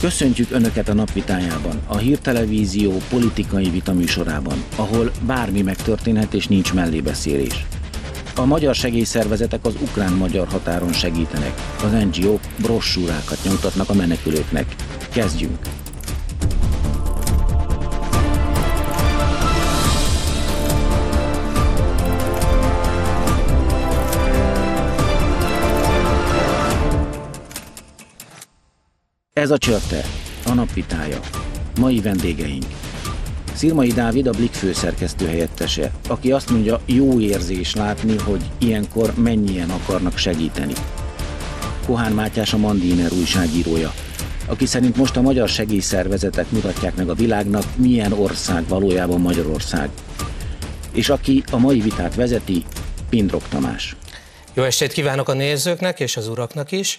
Köszöntjük Önöket a napvitájában, a hírtelevízió politikai vitaműsorában, ahol bármi megtörténhet és nincs mellébeszélés. A magyar segélyszervezetek az ukrán-magyar határon segítenek, az NGO-k brossúrákat nyomtatnak a menekülőknek. Kezdjünk! Ez a Csörte, a napvitája. Mai vendégeink. Szirmai Dávid a Blik főszerkesztő helyettese, aki azt mondja, jó érzés látni, hogy ilyenkor mennyien akarnak segíteni. Kohán Mátyás a Mandiner újságírója, aki szerint most a magyar segélyszervezetek mutatják meg a világnak, milyen ország valójában Magyarország. És aki a mai vitát vezeti, Pindrok Tamás. Jó estét kívánok a nézőknek és az uraknak is!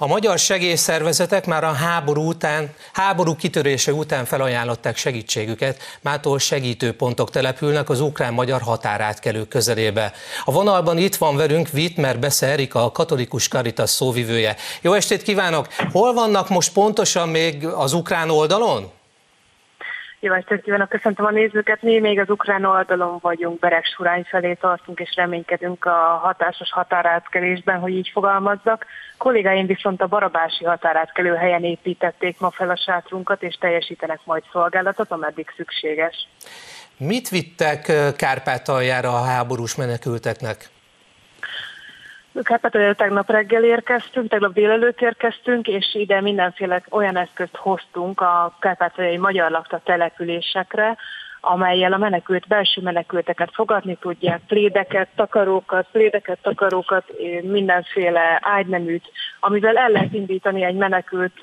A magyar segélyszervezetek már a háború után, háború kitörése után felajánlották segítségüket, mától segítőpontok települnek az ukrán-magyar határátkelő közelébe. A vonalban itt van velünk Wittmer Besze Erika, a katolikus Caritas szóvivője. Jó estét kívánok! Hol vannak most pontosan még az ukrán oldalon? Jó estét kívánok, köszöntöm a nézőket. Mi még az ukrán oldalon vagyunk, Beregsurány felé tartunk, és reménykedünk a hatásos határátkelésben, hogy így fogalmazzak. Kollégáim viszont a Barabási határátkelő helyen építették ma fel a sátrunkat, és teljesítenek majd szolgálatot, ameddig szükséges. Mit vittek Kárpátaljára a háborús menekülteknek? Kárpátalján tegnap reggel érkeztünk, tegnap délelőtt érkeztünk, és ide mindenféle olyan eszközt hoztunk a kárpátaljai magyar lakta településekre, amelyel a menekült, belső menekülteket fogadni tudják, plédeket, takarókat, plédeket, takarókat, mindenféle ágyneműt, amivel el lehet indítani egy menekült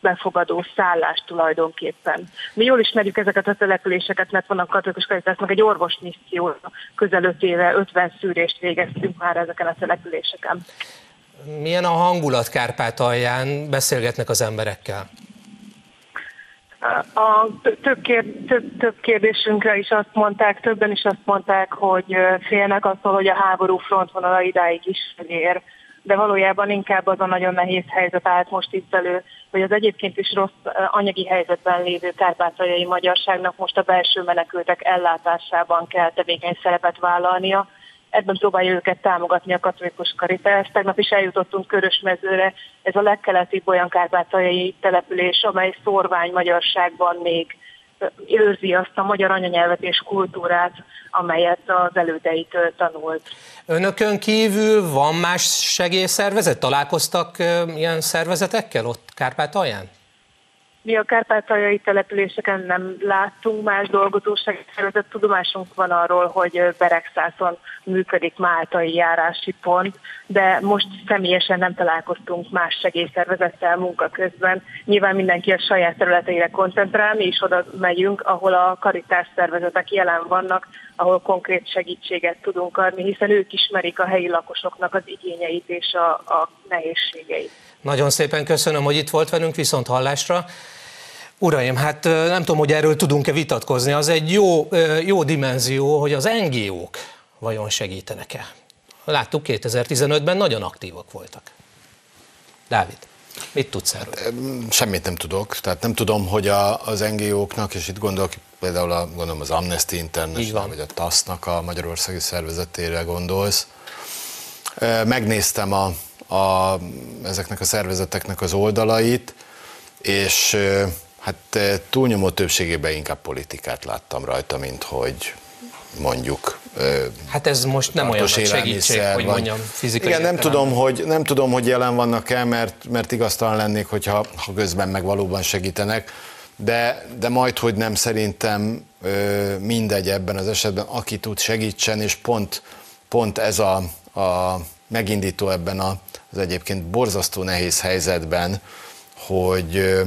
befogadó szállást tulajdonképpen. Mi jól ismerjük ezeket a településeket, mert van a katolikus karitásnak egy orvos misszió, közel 5 éve 50 szűrést végeztünk már ezeken a településeken. Milyen a hangulat Kárpátalján? Beszélgetnek az emberekkel? A több, kér, több, több kérdésünkre is azt mondták, többen is azt mondták, hogy félnek attól, hogy a háború frontvonala idáig is ér. De valójában inkább az a nagyon nehéz helyzet állt most itt elő, hogy az egyébként is rossz anyagi helyzetben lévő kárpátaljai magyarságnak most a belső menekültek ellátásában kell tevékeny szerepet vállalnia, ebben próbálja őket támogatni a katolikus karitás. Tegnap is eljutottunk Körösmezőre, ez a legkeletibb olyan kárpátaljai település, amely szorvány magyarságban még őrzi azt a magyar anyanyelvet és kultúrát, amelyet az elődeitől tanult. Önökön kívül van más segélyszervezet? Találkoztak ilyen szervezetekkel ott Kárpátalján? Mi a kárpátaljai településeken nem láttunk más dolgozó segítségszervezet. Tudomásunk van arról, hogy Beregszászon működik máltai járási pont, de most személyesen nem találkoztunk más segélyszervezettel munka közben. Nyilván mindenki a saját területeire koncentrál, mi is oda megyünk, ahol a karitás szervezetek jelen vannak, ahol konkrét segítséget tudunk adni, hiszen ők ismerik a helyi lakosoknak az igényeit és a, a nehézségeit. Nagyon szépen köszönöm, hogy itt volt velünk, viszont hallásra. Uraim, hát nem tudom, hogy erről tudunk-e vitatkozni, az egy jó, jó dimenzió, hogy az NGO-k vajon segítenek-e. Láttuk 2015-ben nagyon aktívak voltak. Dávid, mit tudsz erről? Hát, semmit nem tudok, tehát nem tudom, hogy a, az NGO-knak, és itt gondolok például a, gondolom az Amnesty International, vagy a TASZ-nak a Magyarországi Szervezetére gondolsz. Megnéztem a, a, ezeknek a szervezeteknek az oldalait, és Hát túlnyomó többségében inkább politikát láttam rajta, mint hogy mondjuk Hát ez most nem olyan nagy segítség, hogy mondjam, fizikai Igen, nem tudom, hogy, nem tudom, hogy jelen vannak-e, mert, mert igaztalan lennék, hogyha ha közben meg valóban segítenek, de, de majd, hogy nem szerintem mindegy ebben az esetben, aki tud segítsen, és pont, pont ez a, a megindító ebben az egyébként borzasztó nehéz helyzetben, hogy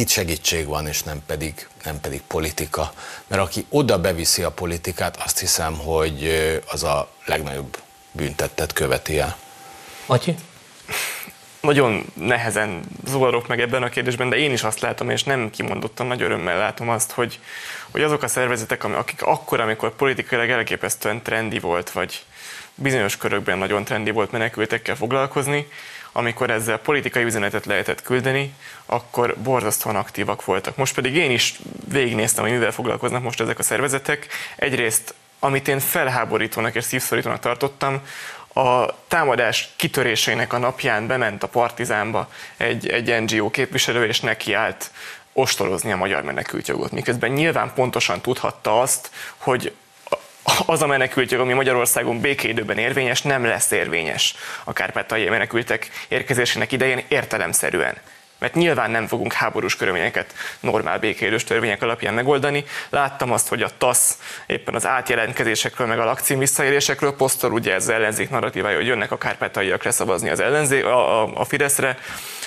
itt segítség van, és nem pedig, nem pedig politika. Mert aki oda beviszi a politikát, azt hiszem, hogy az a legnagyobb büntettet követi el. Atyi? Nagyon nehezen zuvarok meg ebben a kérdésben, de én is azt látom, és nem kimondottan nagy örömmel látom azt, hogy, hogy azok a szervezetek, akik akkor, amikor politikailag elképesztően trendi volt, vagy bizonyos körökben nagyon trendi volt menekültekkel foglalkozni, amikor ezzel politikai üzenetet lehetett küldeni, akkor borzasztóan aktívak voltak. Most pedig én is végignéztem, hogy mivel foglalkoznak most ezek a szervezetek. Egyrészt, amit én felháborítónak és szívszorítónak tartottam, a támadás kitörésének a napján bement a Partizánba egy, egy NGO képviselő, és nekiállt ostorozni a magyar menekültjogot, miközben nyilván pontosan tudhatta azt, hogy az a menekültjog, ami Magyarországon békéidőben érvényes, nem lesz érvényes a kárpátaljai menekültek érkezésének idején értelemszerűen. Mert nyilván nem fogunk háborús körülményeket normál békélős törvények alapján megoldani. Láttam azt, hogy a TASZ éppen az átjelentkezésekről, meg a lakcím visszaélésekről posztol, ugye ez az ellenzék narratívája, hogy jönnek a kárpátaljaiak leszavazni az ellenzék, a, a, a Fideszre.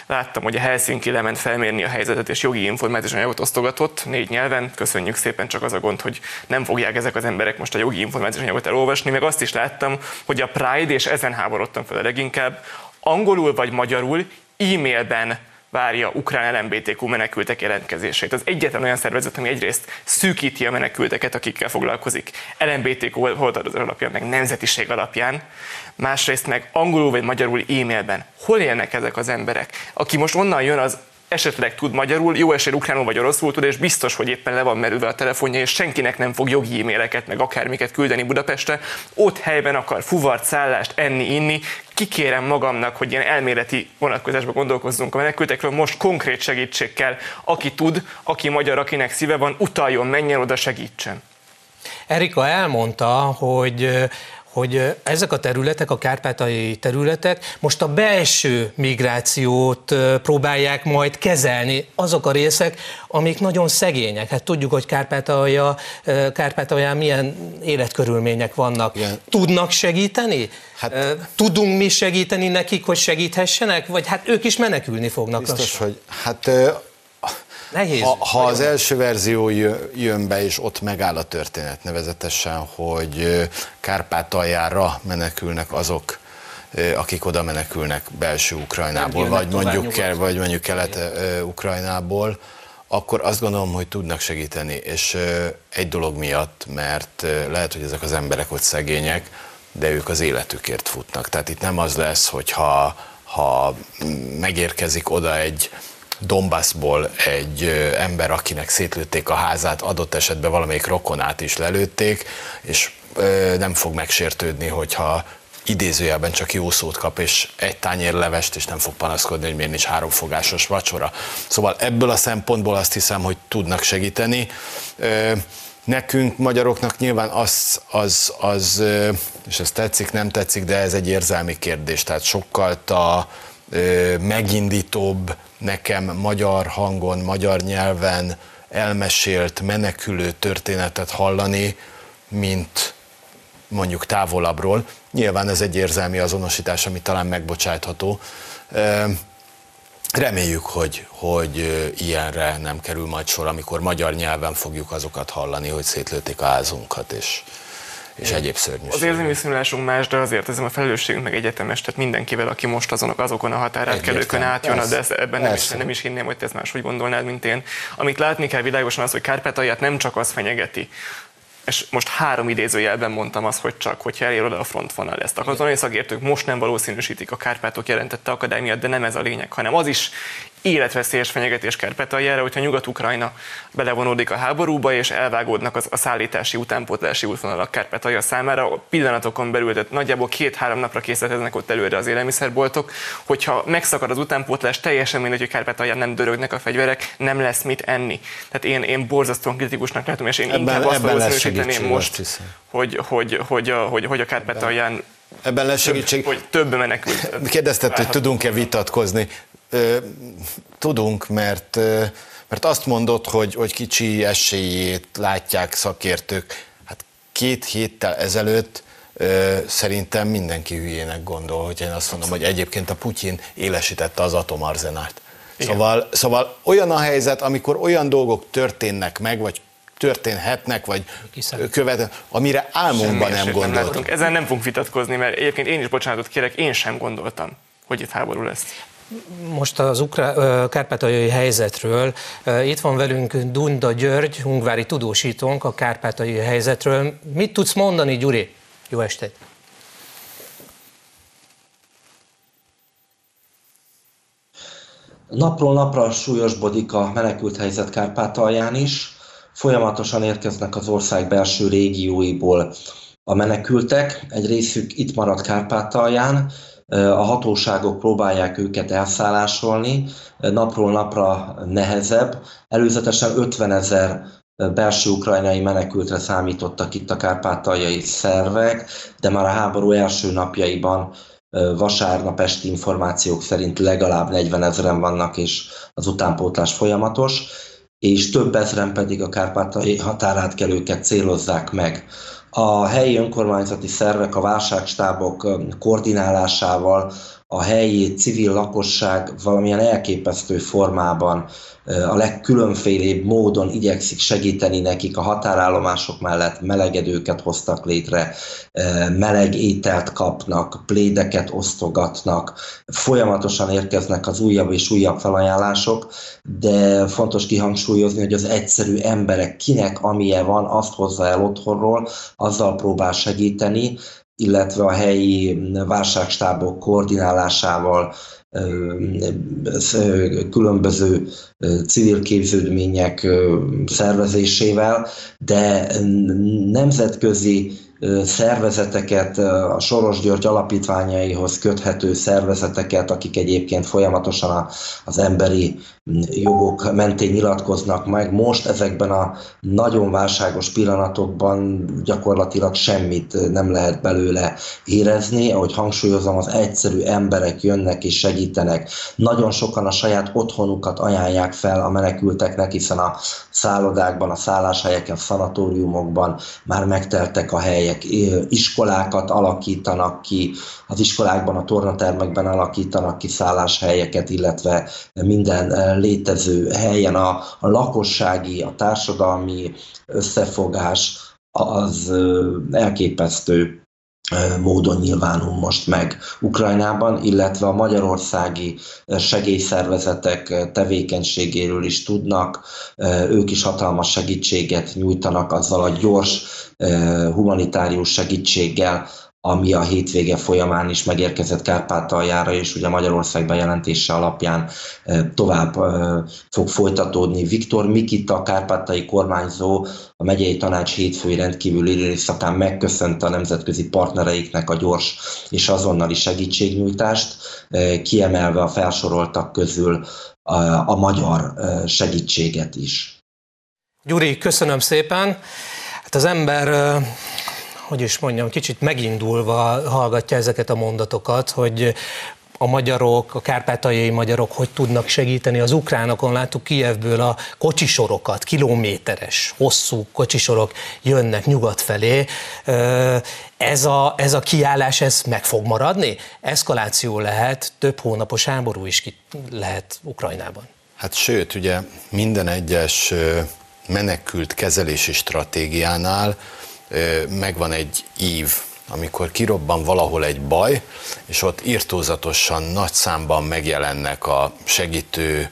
Láttam, hogy a Helsinki lement felmérni a helyzetet, és jogi információs anyagot osztogatott négy nyelven. Köszönjük szépen, csak az a gond, hogy nem fogják ezek az emberek most a jogi információs anyagot elolvasni. Meg azt is láttam, hogy a Pride, és ezen háborodtam fel a leginkább, angolul vagy magyarul e-mailben várja ukrán LMBTQ menekültek jelentkezését. Az egyetlen olyan szervezet, ami egyrészt szűkíti a menekülteket, akikkel foglalkozik, LMBTQ az alapján, meg nemzetiség alapján, másrészt meg angolul vagy magyarul e-mailben. Hol élnek ezek az emberek? Aki most onnan jön, az esetleg tud magyarul, jó esély ukránul vagy oroszul tud, és biztos, hogy éppen le van merülve a telefonja, és senkinek nem fog jogi e-maileket, meg akármiket küldeni Budapestre. Ott helyben akar fuvart, szállást, enni, inni. Kikérem magamnak, hogy ilyen elméleti vonatkozásban gondolkozzunk a menekültekről, most konkrét segítség kell. Aki tud, aki magyar, akinek szíve van, utaljon, menjen oda, segítsen. Erika elmondta, hogy hogy ezek a területek, a kárpátai területek most a belső migrációt próbálják majd kezelni, azok a részek, amik nagyon szegények. Hát tudjuk, hogy Kárpátalja, Kárpátalján milyen életkörülmények vannak. Igen. Tudnak segíteni? Hát, Tudunk mi segíteni nekik, hogy segíthessenek? Vagy hát ők is menekülni fognak? Biztos, lassan. hogy hát Nehéz. Ha, ha az első verzió jön be, és ott megáll a történet, nevezetesen, hogy Kárpátaljára menekülnek azok, akik oda menekülnek belső Ukrajnából, vagy mondjuk, ke, vagy mondjuk kelet-ukrajnából, akkor azt gondolom, hogy tudnak segíteni. És egy dolog miatt, mert lehet, hogy ezek az emberek ott szegények, de ők az életükért futnak. Tehát itt nem az lesz, hogyha ha megérkezik oda egy Donbassból egy ember, akinek szétlőtték a házát, adott esetben valamelyik rokonát is lelőtték, és nem fog megsértődni, hogyha idézőjelben csak jó szót kap, és egy tányér levest, és nem fog panaszkodni, hogy miért nincs háromfogásos vacsora. Szóval ebből a szempontból azt hiszem, hogy tudnak segíteni. Nekünk, magyaroknak nyilván az, az, az és ez tetszik, nem tetszik, de ez egy érzelmi kérdés, tehát sokkal a megindítóbb, nekem magyar hangon, magyar nyelven elmesélt menekülő történetet hallani, mint mondjuk távolabbról. Nyilván ez egy érzelmi azonosítás, ami talán megbocsátható. Reméljük, hogy, hogy ilyenre nem kerül majd sor, amikor magyar nyelven fogjuk azokat hallani, hogy szétlőtték a házunkat, és, és egyéb szörnyűségek. Az érzelmi viszonyulásunk más, de azért ez a felelősségünk meg egyetemes, tehát mindenkivel, aki most azonok, azokon a határátkelőkön átjön, de ezt, ebben nem is, nem is hinném, hogy te ezt máshogy gondolnád, mint én. Amit látni kell világosan az, hogy Kárpátalját nem csak az fenyegeti, és most három idézőjelben mondtam azt, hogy csak, hogyha elér oda a frontvonal ezt. A katonai szakértők most nem valószínűsítik a Kárpátok jelentette akadály miatt, de nem ez a lényeg, hanem az is életveszélyes fenyegetés Kárpátaljára, hogyha Nyugat-Ukrajna belevonódik a háborúba, és elvágódnak az, a szállítási, utánpótlási útvonalak Kárpátalja számára. A pillanatokon belül, tehát nagyjából két-három napra készíthetnek ott előre az élelmiszerboltok, hogyha megszakad az utánpótlás, teljesen mindegy, hogy Kárpátalján nem dörögnek a fegyverek, nem lesz mit enni. Tehát én, én borzasztóan kritikusnak látom, és én ebben, inkább azt valószínűsíteném most, hogy, hogy, hogy, a, hogy, hogy a Kárpátalján Ebben lesz segítség. Hogy több menekült. Kérdezted, hogy tudunk-e vitatkozni tudunk, mert, mert azt mondod, hogy, hogy kicsi esélyét látják szakértők. Hát két héttel ezelőtt szerintem mindenki hülyének gondol, hogy én azt mondom, hogy egyébként a Putyin élesítette az atomarzenát. Szóval, szóval olyan a helyzet, amikor olyan dolgok történnek meg, vagy történhetnek, vagy követ, amire álmomban nem gondoltunk. Ezen nem fogunk vitatkozni, mert egyébként én is bocsánatot kérek, én sem gondoltam, hogy itt háború lesz. Most az ukrá, kárpátaljai helyzetről. Itt van velünk Dunda György, hungvári tudósítónk a kárpátaljai helyzetről. Mit tudsz mondani, Gyuri? Jó estét! Napról napra súlyosbodik a menekült helyzet Kárpátalján is. Folyamatosan érkeznek az ország belső régióiból a menekültek. Egy részük itt marad Kárpátalján, a hatóságok próbálják őket elszállásolni, napról napra nehezebb. Előzetesen 50 ezer belső ukrajnai menekültre számítottak itt a kárpátaljai szervek, de már a háború első napjaiban vasárnap esti információk szerint legalább 40 ezeren vannak, és az utánpótlás folyamatos, és több ezeren pedig a kárpátai határátkelőket célozzák meg. A helyi önkormányzati szervek a válságstábok koordinálásával a helyi civil lakosság valamilyen elképesztő formában a legkülönfélébb módon igyekszik segíteni nekik, a határállomások mellett melegedőket hoztak létre, meleg ételt kapnak, plédeket osztogatnak, folyamatosan érkeznek az újabb és újabb felajánlások, de fontos kihangsúlyozni, hogy az egyszerű emberek kinek amilyen van, azt hozza el otthonról, azzal próbál segíteni, illetve a helyi válságstábok koordinálásával különböző civil képződmények szervezésével, de nemzetközi szervezeteket, a Soros György alapítványaihoz köthető szervezeteket, akik egyébként folyamatosan az emberi jogok mentén nyilatkoznak meg. Most ezekben a nagyon válságos pillanatokban gyakorlatilag semmit nem lehet belőle érezni. Ahogy hangsúlyozom, az egyszerű emberek jönnek és segítenek. Nagyon sokan a saját otthonukat ajánlják fel a menekülteknek, hiszen a szállodákban, a szálláshelyeken, szanatóriumokban már megteltek a helyek. Iskolákat alakítanak ki, az iskolákban, a tornatermekben alakítanak ki szálláshelyeket, illetve minden létező helyen a, a lakossági, a társadalmi összefogás az elképesztő módon nyilvánul most meg Ukrajnában, illetve a magyarországi segélyszervezetek tevékenységéről is tudnak. Ők is hatalmas segítséget nyújtanak azzal a gyors humanitárius segítséggel, ami a hétvége folyamán is megérkezett Kárpátaljára, és ugye Magyarország bejelentése alapján tovább fog folytatódni. Viktor Mikita, kárpátai kormányzó, a megyei tanács hétfői rendkívül időszakán megköszönte a nemzetközi partnereiknek a gyors és azonnali segítségnyújtást, kiemelve a felsoroltak közül a, a magyar segítséget is. Gyuri, köszönöm szépen. Hát az ember hogy is mondjam, kicsit megindulva hallgatja ezeket a mondatokat, hogy a magyarok, a kárpátaljai magyarok hogy tudnak segíteni az ukránokon. Láttuk Kijevből a kocsisorokat, kilométeres, hosszú kocsisorok jönnek nyugat felé. Ez a, ez a kiállás, ez meg fog maradni? Eszkaláció lehet, több hónapos háború is ki lehet Ukrajnában. Hát sőt, ugye minden egyes menekült kezelési stratégiánál megvan egy ív, amikor kirobban valahol egy baj, és ott írtózatosan nagy számban megjelennek a segítő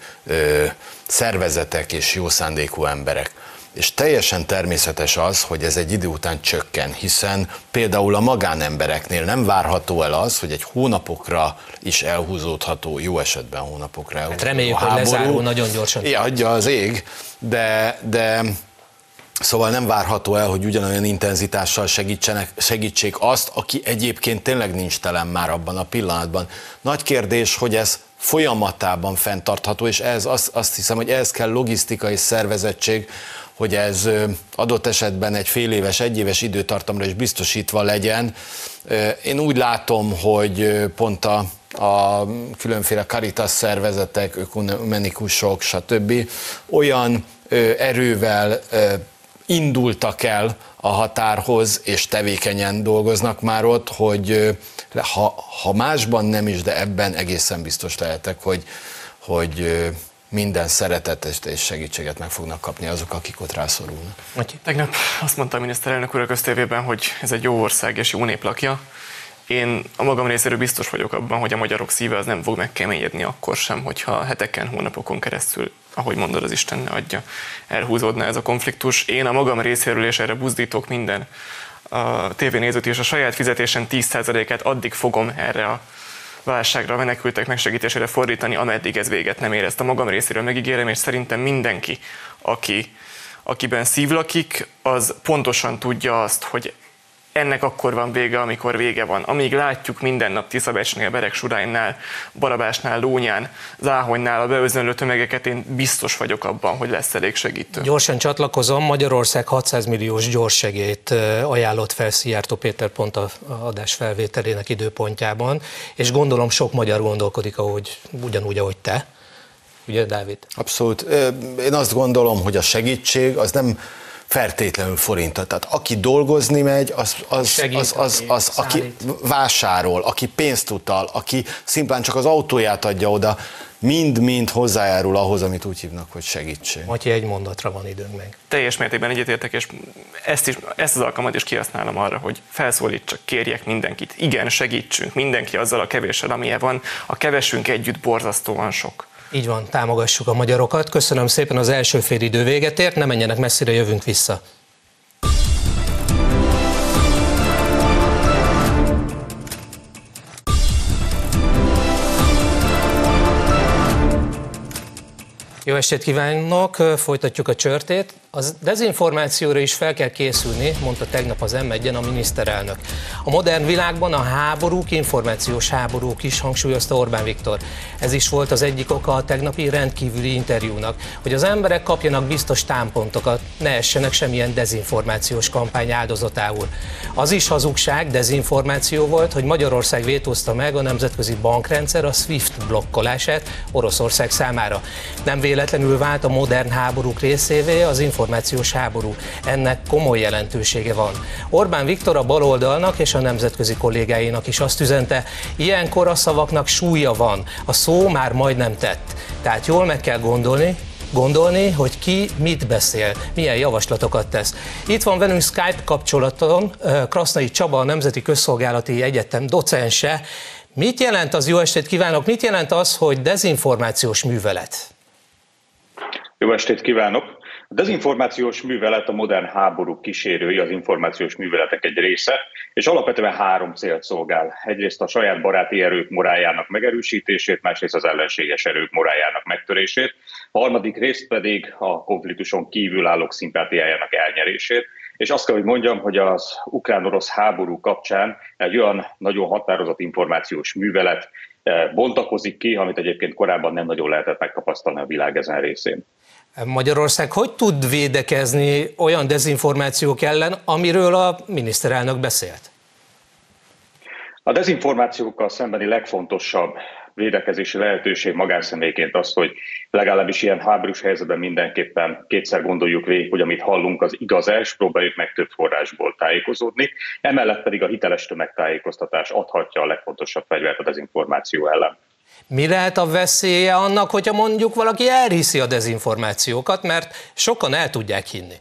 szervezetek és jó szándékú emberek. És teljesen természetes az, hogy ez egy idő után csökken, hiszen például a magánembereknél nem várható el az, hogy egy hónapokra is elhúzódható, jó esetben hónapokra elhúzódható hát reméljük, hogy lezárul nagyon gyorsan. Ja, adja az ég, de, de Szóval nem várható el, hogy ugyanolyan intenzitással segítsenek, segítsék azt, aki egyébként tényleg nincs telen már abban a pillanatban. Nagy kérdés, hogy ez folyamatában fenntartható, és ez azt, azt hiszem, hogy ez kell logisztikai szervezettség, hogy ez adott esetben egy fél éves, egy éves időtartamra is biztosítva legyen. Én úgy látom, hogy pont a, a különféle karitas szervezetek, ökumenikusok, stb. olyan erővel indultak el a határhoz, és tevékenyen dolgoznak már ott, hogy ha, ha másban nem is, de ebben egészen biztos lehetek, hogy, hogy minden szeretetet és segítséget meg fognak kapni azok, akik ott rászorulnak. Tegnap azt mondta a miniszterelnök úr a köztévében, hogy ez egy jó ország és jó nép lakja. Én a magam részéről biztos vagyok abban, hogy a magyarok szíve az nem fog megkeményedni akkor sem, hogyha heteken, hónapokon keresztül ahogy mondod, az Isten ne adja, elhúzódna ez a konfliktus. Én a magam részéről, és erre buzdítok minden a tévénézőt és a saját fizetésen 10%-át addig fogom erre a válságra, menekültek megsegítésére fordítani, ameddig ez véget nem ér. A magam részéről megígérem, és szerintem mindenki, aki, akiben szívlakik, az pontosan tudja azt, hogy ennek akkor van vége, amikor vége van. Amíg látjuk minden nap Tiszabecsnél, Berek Suránynál, Barabásnál, Lónyán, Záhonynál a beözönlő tömegeket, én biztos vagyok abban, hogy lesz elég segítő. Gyorsan csatlakozom, Magyarország 600 milliós gyorssegét ajánlott fel Szijjártó Péter pont a adás felvételének időpontjában, és gondolom sok magyar gondolkodik, ahogy, ugyanúgy, ahogy te. Ugye, Dávid? Abszolút. Én azt gondolom, hogy a segítség az nem feltétlenül forintot. Tehát aki dolgozni megy, az, az, az, az, az aki vásárol, aki pénzt utal, aki szimplán csak az autóját adja oda, mind-mind hozzájárul ahhoz, amit úgy hívnak, hogy segítség. Matyi, egy mondatra van időnk meg. Teljes mértékben egyetértek, és ezt, is, ezt az alkalmat is kihasználom arra, hogy felszólítsak, kérjek mindenkit. Igen, segítsünk, mindenki azzal a kevéssel, amilyen van. A kevesünk együtt borzasztóan sok. Így van, támogassuk a magyarokat. Köszönöm szépen az első fél idő véget ért, ne menjenek messzire, jövünk vissza. Jó estét kívánok, folytatjuk a csörtét. Az dezinformációra is fel kell készülni, mondta tegnap az m a miniszterelnök. A modern világban a háborúk, információs háborúk is hangsúlyozta Orbán Viktor. Ez is volt az egyik oka a tegnapi rendkívüli interjúnak, hogy az emberek kapjanak biztos támpontokat, ne essenek semmilyen dezinformációs kampány áldozatául. Az is hazugság, dezinformáció volt, hogy Magyarország vétózta meg a nemzetközi bankrendszer a SWIFT blokkolását Oroszország számára. Nem véletlenül vált a modern háborúk részévé az információs háború. Ennek komoly jelentősége van. Orbán Viktor a baloldalnak és a nemzetközi kollégáinak is azt üzente, ilyenkor a szavaknak súlya van, a szó már majdnem tett. Tehát jól meg kell gondolni, gondolni, hogy ki mit beszél, milyen javaslatokat tesz. Itt van velünk Skype kapcsolaton Krasznai Csaba, a Nemzeti Közszolgálati Egyetem docense. Mit jelent az, jó estét kívánok, mit jelent az, hogy dezinformációs művelet? Jó estét kívánok! A dezinformációs művelet a modern háború kísérői, az információs műveletek egy része, és alapvetően három célt szolgál. Egyrészt a saját baráti erők morájának megerősítését, másrészt az ellenséges erők morájának megtörését, a harmadik részt pedig a konfliktuson kívül állók szimpátiájának elnyerését, és azt kell, hogy mondjam, hogy az ukrán-orosz háború kapcsán egy olyan nagyon határozott információs művelet eh, bontakozik ki, amit egyébként korábban nem nagyon lehetett megtapasztalni a világ ezen részén. Magyarország hogy tud védekezni olyan dezinformációk ellen, amiről a miniszterelnök beszélt? A dezinformációkkal szembeni legfontosabb védekezési lehetőség magánszemélyként az, hogy legalábbis ilyen háborús helyzetben mindenképpen kétszer gondoljuk végig, hogy amit hallunk az igaz-e, és próbáljuk meg több forrásból tájékozódni. Emellett pedig a hiteles tömegtájékoztatás adhatja a legfontosabb fegyvert a dezinformáció ellen. Mi lehet a veszélye annak, hogyha mondjuk valaki elhiszi a dezinformációkat, mert sokan el tudják hinni?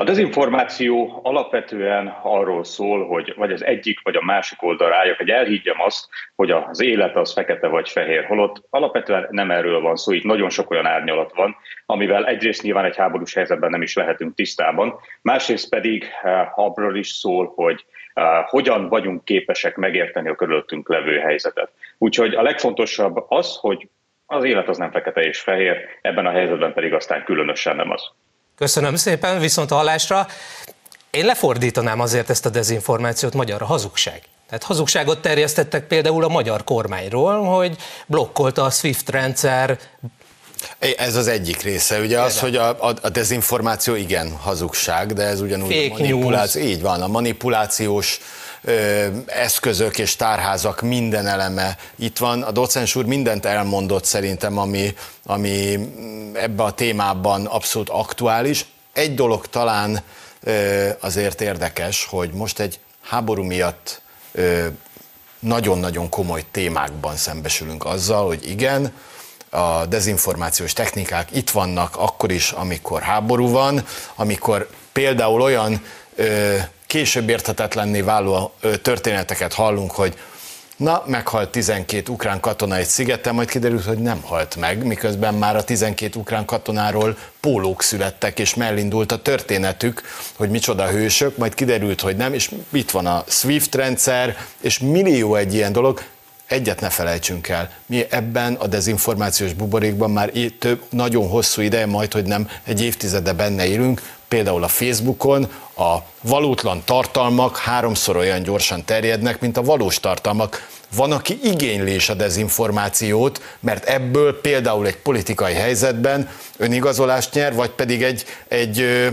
A dezinformáció alapvetően arról szól, hogy vagy az egyik, vagy a másik oldal rájök, hogy elhiggyem azt, hogy az élet az fekete vagy fehér, holott alapvetően nem erről van szó, itt nagyon sok olyan árnyalat van, amivel egyrészt nyilván egy háborús helyzetben nem is lehetünk tisztában, másrészt pedig eh, abról is szól, hogy hogyan vagyunk képesek megérteni a körülöttünk levő helyzetet. Úgyhogy a legfontosabb az, hogy az élet az nem fekete és fehér, ebben a helyzetben pedig aztán különösen nem az. Köszönöm szépen, viszont hallásra. Én lefordítanám azért ezt a dezinformációt magyarra, hazugság. Tehát hazugságot terjesztettek például a magyar kormányról, hogy blokkolta a SWIFT rendszer ez az egyik része, ugye az, hogy a, a, a dezinformáció igen hazugság, de ez ugyanúgy Fake a manipuláció, news. így van, a manipulációs eszközök és tárházak minden eleme itt van. A docens úr mindent elmondott szerintem, ami, ami ebbe a témában abszolút aktuális. Egy dolog talán azért érdekes, hogy most egy háború miatt nagyon-nagyon komoly témákban szembesülünk azzal, hogy igen, a dezinformációs technikák itt vannak akkor is, amikor háború van, amikor például olyan később érthetetlenné váló történeteket hallunk, hogy Na, meghalt 12 ukrán katona egy szigeten, majd kiderült, hogy nem halt meg, miközben már a 12 ukrán katonáról pólók születtek, és mellindult a történetük, hogy micsoda hősök, majd kiderült, hogy nem, és itt van a SWIFT rendszer, és millió egy ilyen dolog, egyet ne felejtsünk el, mi ebben a dezinformációs buborékban már több, nagyon hosszú ideje, majd hogy nem egy évtizede benne élünk, például a Facebookon a valótlan tartalmak háromszor olyan gyorsan terjednek, mint a valós tartalmak. Van, aki igényli is a dezinformációt, mert ebből például egy politikai helyzetben önigazolást nyer, vagy pedig egy, egy ö,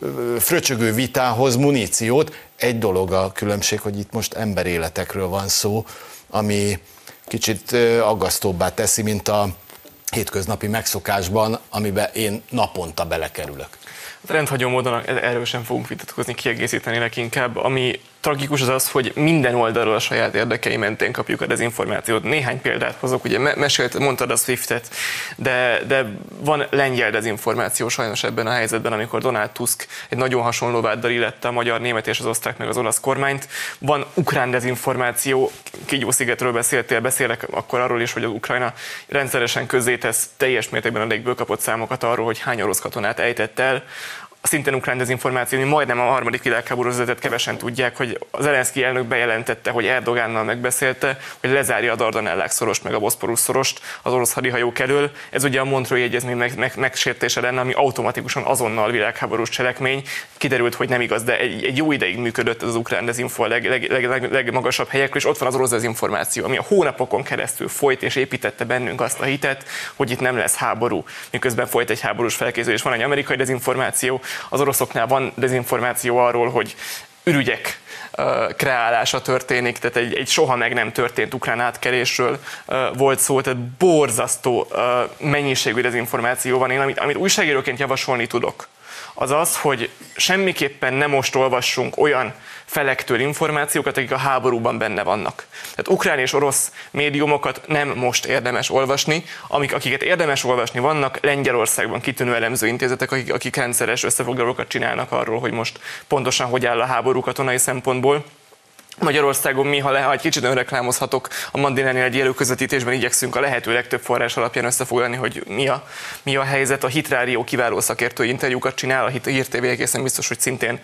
ö, fröcsögő vitához muníciót. Egy dolog a különbség, hogy itt most emberéletekről van szó, ami kicsit aggasztóbbá teszi, mint a hétköznapi megszokásban, amiben én naponta belekerülök. Hát rendhagyó módon erről sem fogunk vitatkozni, kiegészíteni inkább. Ami tragikus az az, hogy minden oldalról a saját érdekei mentén kapjuk a dezinformációt. Néhány példát hozok, ugye mesélt, mondtad a Swiftet, de, de van lengyel dezinformáció sajnos ebben a helyzetben, amikor Donald Tusk egy nagyon hasonló váddal illette a magyar, német és az osztrák meg az olasz kormányt. Van ukrán dezinformáció, Kigyó-szigetről beszéltél, beszélek akkor arról is, hogy az Ukrajna rendszeresen közzétesz teljes mértékben a légből kapott számokat arról, hogy hány orosz katonát ejtett el szintén ukrán dezinformáció, hogy majdnem a harmadik világháború vezetett kevesen tudják, hogy az Elenszki elnök bejelentette, hogy Erdogánnal megbeszélte, hogy lezárja a Dardanellák szorost, meg a Boszporusz szorost az orosz hadihajók elől. Ez ugye a Montreux egyezmény meg, meg, megsértése lenne, ami automatikusan azonnal világháborús cselekmény. Kiderült, hogy nem igaz, de egy, egy jó ideig működött ez az ukrán dezinfo a leg, leg, leg, leg, legmagasabb helyekről, és ott van az orosz dezinformáció, ami a hónapokon keresztül folyt és építette bennünk azt a hitet, hogy itt nem lesz háború, miközben folyt egy háborús felkészülés. Van egy amerikai dezinformáció, az oroszoknál van dezinformáció arról, hogy ürügyek kreálása történik, tehát egy, egy soha meg nem történt ukrán átkerésről volt szó, tehát borzasztó mennyiségű dezinformáció van. Én amit, amit újságíróként javasolni tudok, az az, hogy semmiképpen nem most olvassunk olyan felektől információkat, akik a háborúban benne vannak. Tehát ukrán és orosz médiumokat nem most érdemes olvasni, amik, akiket érdemes olvasni vannak, Lengyelországban kitűnő elemző intézetek, akik, akik rendszeres összefoglalókat csinálnak arról, hogy most pontosan hogy áll a háború katonai szempontból. Magyarországon mi, ha, le, ha egy kicsit önreklámozhatok, a Mandilánél egy élő közvetítésben igyekszünk a lehető legtöbb forrás alapján összefoglalni, hogy mi a, mi a helyzet. A Hitrádió kiváló szakértő interjúkat csinál, a Hír TV egészen biztos, hogy szintén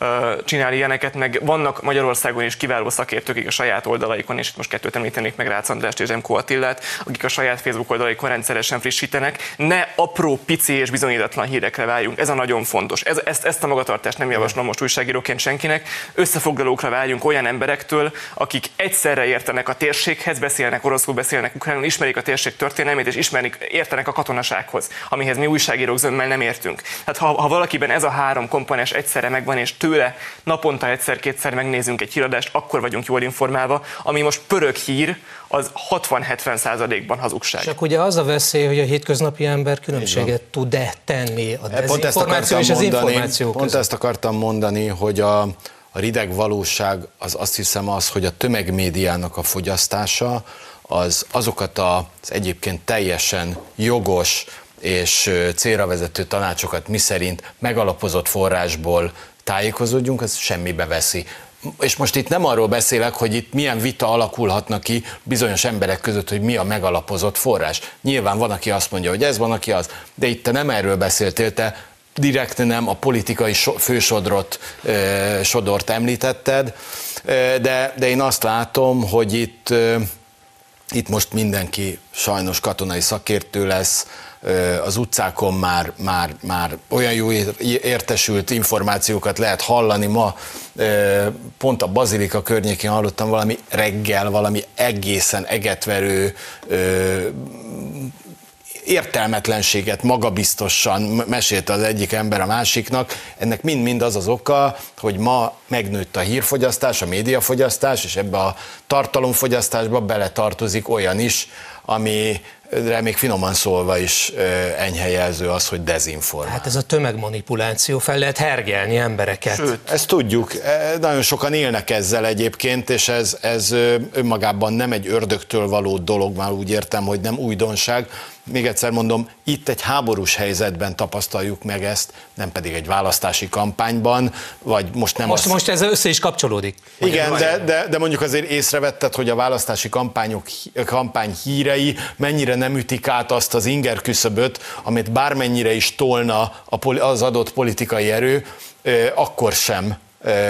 uh, csinál ilyeneket, meg vannak Magyarországon is kiváló szakértők, a saját oldalaikon, és itt most kettőt említenék meg Rácz Andrást és Remco Attillát, akik a saját Facebook oldalaikon rendszeresen frissítenek. Ne apró, pici és bizonyítatlan hírekre váljunk, ez a nagyon fontos. Ez, ezt, ezt a magatartást nem javaslom most újságíróként senkinek. Összefoglalókra váljunk olyan emberektől, akik egyszerre értenek a térséghez, beszélnek oroszul, beszélnek ukránul, ismerik a térség történelmét, és ismerik, értenek a katonasághoz, amihez mi újságírók zömmel nem értünk. Tehát ha, ha valakiben ez a három komponens egyszerre megvan, és tőle naponta egyszer-kétszer megnézünk egy híradást, akkor vagyunk jól informálva, ami most pörög hír, az 60-70 százalékban hazugság. Csak ugye az a veszély, hogy a hétköznapi ember különbséget tud-e tenni a dezinformáció és az mondani, információ Pont között. ezt akartam mondani, hogy a, a rideg valóság az azt hiszem az, hogy a tömegmédiának a fogyasztása az azokat az egyébként teljesen jogos és célra vezető tanácsokat miszerint megalapozott forrásból tájékozódjunk, az semmibe veszi. És most itt nem arról beszélek, hogy itt milyen vita alakulhatna ki bizonyos emberek között, hogy mi a megalapozott forrás. Nyilván van, aki azt mondja, hogy ez van, aki az, de itt te nem erről beszéltél, te direkt nem a politikai so, fősodrot, sodort említetted, de, de én azt látom, hogy itt, ö, itt most mindenki sajnos katonai szakértő lesz, az utcákon már, már, már olyan jó értesült információkat lehet hallani. Ma pont a Bazilika környékén hallottam valami reggel, valami egészen egetverő értelmetlenséget magabiztosan mesélte az egyik ember a másiknak, ennek mind-mind az az oka, hogy ma megnőtt a hírfogyasztás, a médiafogyasztás, és ebbe a tartalomfogyasztásba beletartozik olyan is, ami de még finoman szólva is enyhe jelző az, hogy dezinformál. Hát ez a tömegmanipuláció, fel lehet hergelni embereket. Sőt, ezt tudjuk, nagyon sokan élnek ezzel egyébként, és ez, ez önmagában nem egy ördögtől való dolog, már úgy értem, hogy nem újdonság, még egyszer mondom, itt egy háborús helyzetben tapasztaljuk meg ezt, nem pedig egy választási kampányban, vagy most nem Most, az... most ez össze is kapcsolódik. Igen, de, de, de mondjuk azért észrevetted, hogy a választási kampányok, kampány hírei mennyire nem ütik át azt az inger küszöböt, amit bármennyire is tolna az adott politikai erő, akkor sem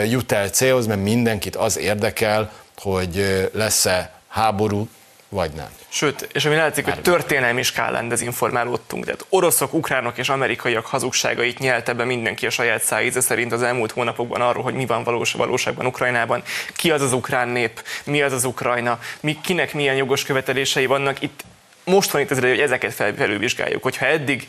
jut el célhoz, mert mindenkit az érdekel, hogy lesz-e háború, vagy nem. Sőt, és ami látszik, hogy történelmi skálán dezinformálódtunk. Tehát oroszok, ukránok és amerikaiak hazugságait nyelte be mindenki a saját szájíze szerint az elmúlt hónapokban arról, hogy mi van valós, valóságban Ukrajnában, ki az az ukrán nép, mi az az Ukrajna, mi, kinek milyen jogos követelései vannak. Itt most van itt az hogy ezeket felvizsgáljuk. Hogyha eddig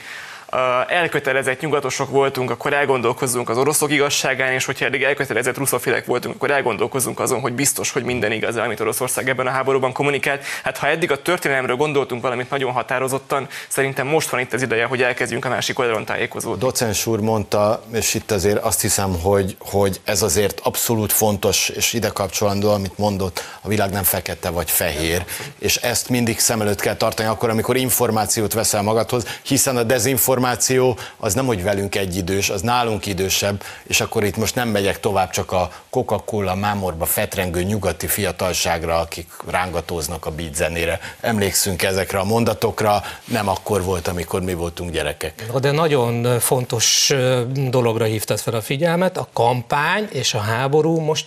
elkötelezett nyugatosok voltunk, akkor elgondolkozzunk az oroszok igazságán, és hogyha eddig elkötelezett ruszofilek voltunk, akkor elgondolkozzunk azon, hogy biztos, hogy minden igaz, amit Oroszország ebben a háborúban kommunikált. Hát ha eddig a történelemről gondoltunk valamit nagyon határozottan, szerintem most van itt az ideje, hogy elkezdjünk a másik oldalon tájékozódni. Docens úr mondta, és itt azért azt hiszem, hogy, hogy ez azért abszolút fontos, és ide kapcsolandó, amit mondott, a világ nem fekete vagy fehér, és ezt mindig szem előtt kell tartani akkor, amikor információt veszel magadhoz, hiszen a dezinformáció információ az nem, hogy velünk egyidős, az nálunk idősebb, és akkor itt most nem megyek tovább csak a Coca-Cola mámorba fetrengő nyugati fiatalságra, akik rángatóznak a beat zenére. Emlékszünk ezekre a mondatokra, nem akkor volt, amikor mi voltunk gyerekek. De nagyon fontos dologra hívtad fel a figyelmet, a kampány és a háború most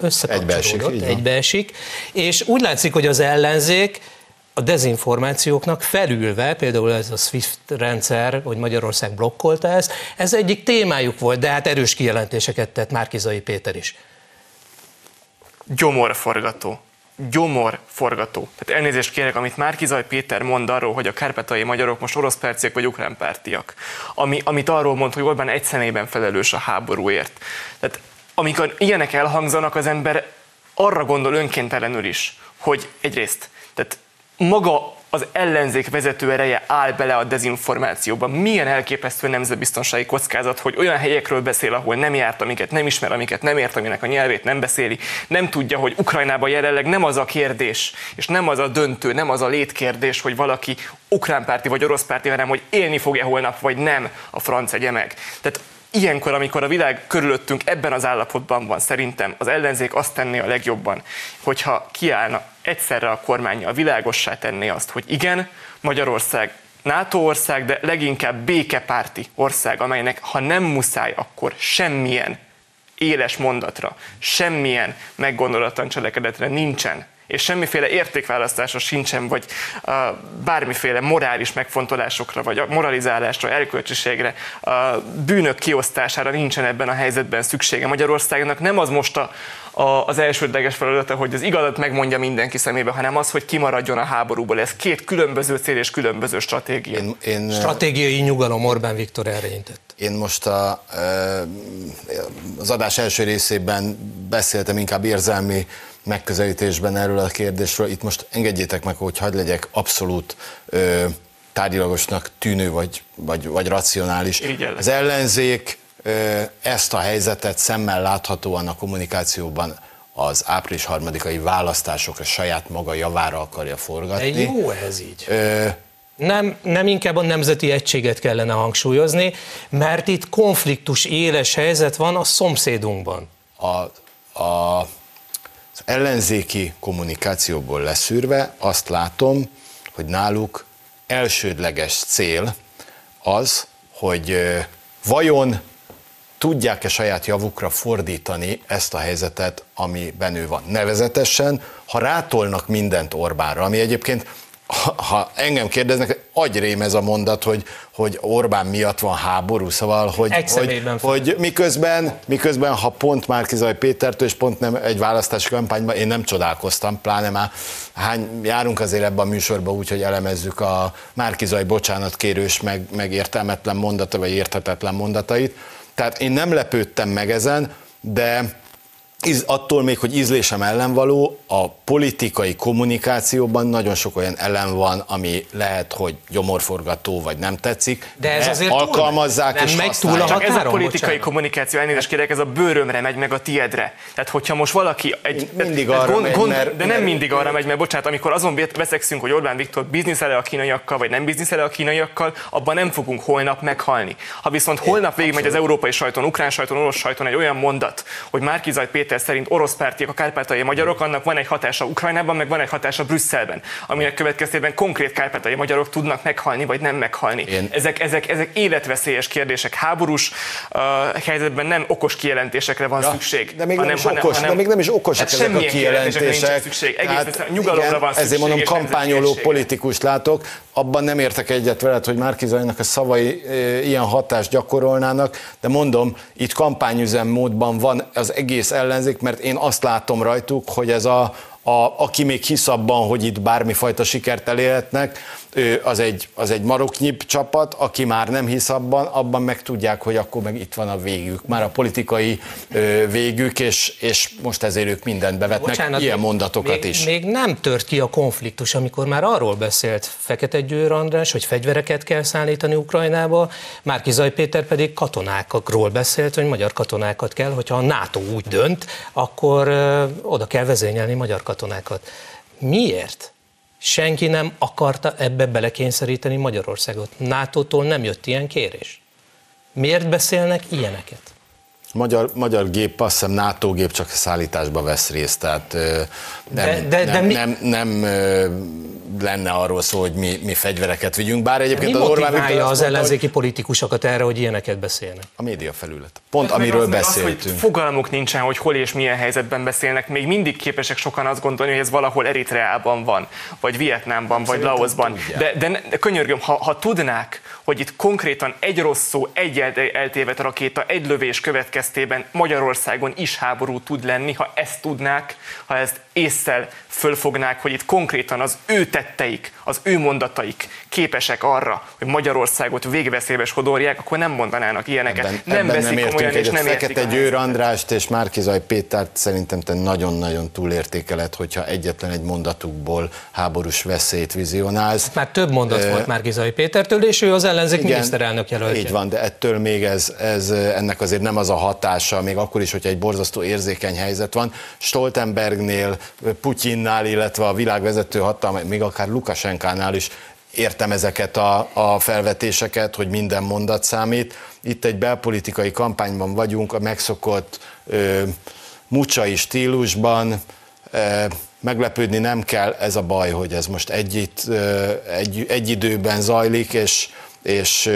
összekapcsolódott, egybeesik, és úgy látszik, hogy az ellenzék a dezinformációknak felülve, például ez a SWIFT rendszer, hogy Magyarország blokkolta ezt, ez egyik témájuk volt, de hát erős kijelentéseket tett Márkizai Péter is. Gyomorforgató. Gyomorforgató. Tehát elnézést kérek, amit Márkizaj Péter mond arról, hogy a kárpátai magyarok most orosz perciek vagy ukrán pártiak. Ami, amit arról mond, hogy Orbán egy személyben felelős a háborúért. Tehát amikor ilyenek elhangzanak, az ember arra gondol önkéntelenül is, hogy egyrészt, tehát maga az ellenzék vezető ereje áll bele a dezinformációba. Milyen elképesztő nemzetbiztonsági kockázat, hogy olyan helyekről beszél, ahol nem járt, amiket nem ismer, amiket nem ért, aminek a nyelvét nem beszéli, nem tudja, hogy Ukrajnában jelenleg nem az a kérdés, és nem az a döntő, nem az a létkérdés, hogy valaki ukrán párti vagy orosz párti, hanem hogy élni fog-e holnap, vagy nem a franc egye meg. Tehát ilyenkor, amikor a világ körülöttünk ebben az állapotban van, szerintem az ellenzék azt tenné a legjobban, hogyha kiállna egyszerre a kormánya, világossá tenné azt, hogy igen, Magyarország NATO ország, de leginkább békepárti ország, amelynek ha nem muszáj, akkor semmilyen éles mondatra, semmilyen meggondolatlan cselekedetre nincsen és semmiféle értékválasztása sincsen, vagy uh, bármiféle morális megfontolásokra, vagy moralizálásra, erkölcsiségre, uh, bűnök kiosztására nincsen ebben a helyzetben szüksége. Magyarországnak nem az most a, a, az elsődleges feladata, hogy az igazat megmondja mindenki szemébe, hanem az, hogy kimaradjon a háborúból. Ez két különböző cél és különböző stratégia. Én, én, Stratégiai nyugalom Orbán Viktor erre intett. Én most a, az adás első részében beszéltem inkább érzelmi megközelítésben erről a kérdésről. Itt most engedjétek meg, hogy hagyd legyek abszolút ö, tárgyilagosnak tűnő vagy, vagy, vagy racionális. Az ellenzék ezt a helyzetet szemmel láthatóan a kommunikációban az április harmadikai választásokra saját maga javára akarja forgatni. De jó ez így. Ö, nem, nem inkább a nemzeti egységet kellene hangsúlyozni, mert itt konfliktus éles helyzet van a szomszédunkban. A, a az ellenzéki kommunikációból leszűrve azt látom, hogy náluk elsődleges cél az, hogy vajon tudják-e saját javukra fordítani ezt a helyzetet, ami benő van. Nevezetesen, ha rátolnak mindent Orbánra, ami egyébként ha, engem kérdeznek, agyrém ez a mondat, hogy, hogy Orbán miatt van háború, szóval, hogy, hogy, hogy miközben, miközben, ha pont Márkizaj Pétertől, és pont nem egy választási kampányban, én nem csodálkoztam, pláne már hány, járunk azért ebben a műsorban úgy, hogy elemezzük a Márkizaj bocsánatkérős, meg, meg értelmetlen mondata, vagy érthetetlen mondatait. Tehát én nem lepődtem meg ezen, de attól még, hogy ízlésem ellenvaló, a politikai kommunikációban nagyon sok olyan ellen van, ami lehet, hogy gyomorforgató, vagy nem tetszik. De ez azért alkalmazzák túl, és nem megy túl a Csak ez a politikai bocsánat. kommunikáció, elnézést kérek, ez a bőrömre megy, meg a tiedre. Tehát, hogyha most valaki egy... Mindig arra gond, megy, gond, mert, De nem mert, mindig arra megy, mert bocsánat, amikor azon veszekszünk, hogy Orbán Viktor bizniszele a kínaiakkal, vagy nem bizniszele a kínaiakkal, abban nem fogunk holnap meghalni. Ha viszont holnap végig megy az európai sajton, ukrán sajton, orosz sajton egy olyan mondat, hogy Márkizaj Péter Péter szerint orosz pártiak a kárpátai magyarok, annak van egy hatása Ukrajnában, meg van egy hatása Brüsszelben, aminek következtében konkrét kárpátai magyarok tudnak meghalni, vagy nem meghalni. Én... Ezek, ezek, ezek életveszélyes kérdések. Háborús uh, helyzetben nem okos kijelentésekre van ja, szükség. De még, hanem, nem is okos, hanem, de még nem is okosak hát ezek a kijelentések. Szükség. Egész hát, nyugalomra igen, van szükség. Ezért mondom, kampányoló politikust látok. Abban nem értek egyet veled, hogy Márkizajnak a szavai ilyen hatást gyakorolnának, de mondom, itt kampányüzem módban van az egész ellenzék, mert én azt látom rajtuk, hogy ez a, a, aki még hisz abban, hogy itt bármifajta sikert elérhetnek, az egy, az egy maroknyi csapat, aki már nem hisz abban, abban meg tudják, hogy akkor meg itt van a végük, már a politikai végük, és, és most ezért ők mindent bevetnek, Bocsánat, ilyen mondatokat még, is. Még nem tört ki a konfliktus, amikor már arról beszélt Fekete Győr András, hogy fegyvereket kell szállítani Ukrajnába, Márki Zaj Péter pedig katonákról beszélt, hogy magyar katonákat kell, hogyha a NATO úgy dönt, akkor oda kell vezényelni magyar katonákat. Miért? Senki nem akarta ebbe belekényszeríteni Magyarországot. NATO-tól nem jött ilyen kérés. Miért beszélnek ilyeneket? Magyar, magyar gép, azt hiszem NATO gép csak a szállításba vesz részt, tehát nem, de, de, de nem, mi... nem, nem, lenne arról szó, hogy mi, mi fegyvereket vigyünk, bár egyébként mi az Orbán Viktor az ellenzéki hogy... politikusokat erre, hogy ilyeneket beszélnek? A média felület. Pont hát amiről az, beszéltünk. Az, hogy fogalmuk nincsen, hogy hol és milyen helyzetben beszélnek, még mindig képesek sokan azt gondolni, hogy ez valahol Eritreában van, vagy Vietnámban, vagy Laosban. De, de, de könyörgöm, ha, ha tudnák, hogy itt konkrétan egy rossz szó, egy eltévet rakéta, egy lövés következtében Magyarországon is háború tud lenni, ha ezt tudnák, ha ezt észszel fölfognák, hogy itt konkrétan az ő tetteik, az ő mondataik képesek arra, hogy Magyarországot végveszélybe sodorják, akkor nem mondanának ilyeneket. Ebben, nem ebben veszik nem komolyan, és nem Fekete Győr Andrást és Márkizaj Pétert szerintem te nagyon-nagyon túlértékeled, hogyha egyetlen egy mondatukból háborús veszélyt vizionálsz. Már több mondat uh, volt Márkizaj Pétertől, és ő az ellenzék igen, miniszterelnök jelöltje. Így van, de ettől még ez, ez, ennek azért nem az a hatása, még akkor is, hogyha egy borzasztó érzékeny helyzet van. Stoltenbergnél, Putyinnál, illetve a világvezető hatalma, még akár Lukasenkánál is értem ezeket a, a felvetéseket, hogy minden mondat számít. Itt egy belpolitikai kampányban vagyunk, a megszokott ö, mucsai stílusban, ö, meglepődni nem kell, ez a baj, hogy ez most egy, egy, egy időben zajlik, és, és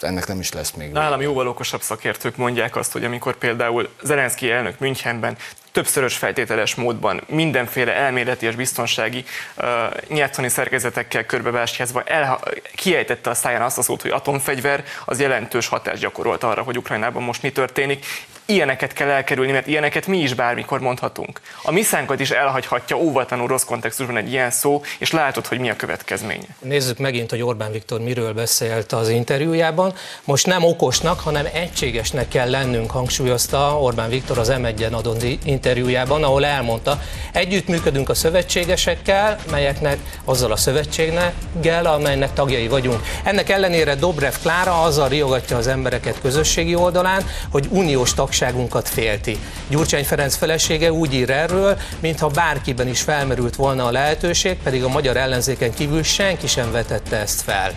ennek nem is lesz még. Nálam jóval okosabb szakértők mondják azt, hogy amikor például Zelenszky elnök Münchenben többszörös feltételes módban mindenféle elméleti és biztonsági uh, nyelvtani szerkezetekkel körbebástyázva el, kiejtette a száján azt a szót, hogy atomfegyver, az jelentős hatást gyakorolt arra, hogy Ukrajnában most mi történik. Ilyeneket kell elkerülni, mert ilyeneket mi is bármikor mondhatunk. A miszánkat is elhagyhatja óvatlanul rossz kontextusban egy ilyen szó, és látod, hogy mi a következménye. Nézzük megint, hogy Orbán Viktor miről beszélt az interjújában. Most nem okosnak, hanem egységesnek kell lennünk, hangsúlyozta Orbán Viktor az M1-en adott interjújában, ahol elmondta, együttműködünk a szövetségesekkel, melyeknek azzal a szövetséggel, amelynek tagjai vagyunk. Ennek ellenére Dobrev Klára azzal riogatja az embereket közösségi oldalán, hogy uniós tag igazságunkat félti. Gyurcsány Ferenc felesége úgy ír erről, mintha bárkiben is felmerült volna a lehetőség, pedig a magyar ellenzéken kívül senki sem vetette ezt fel.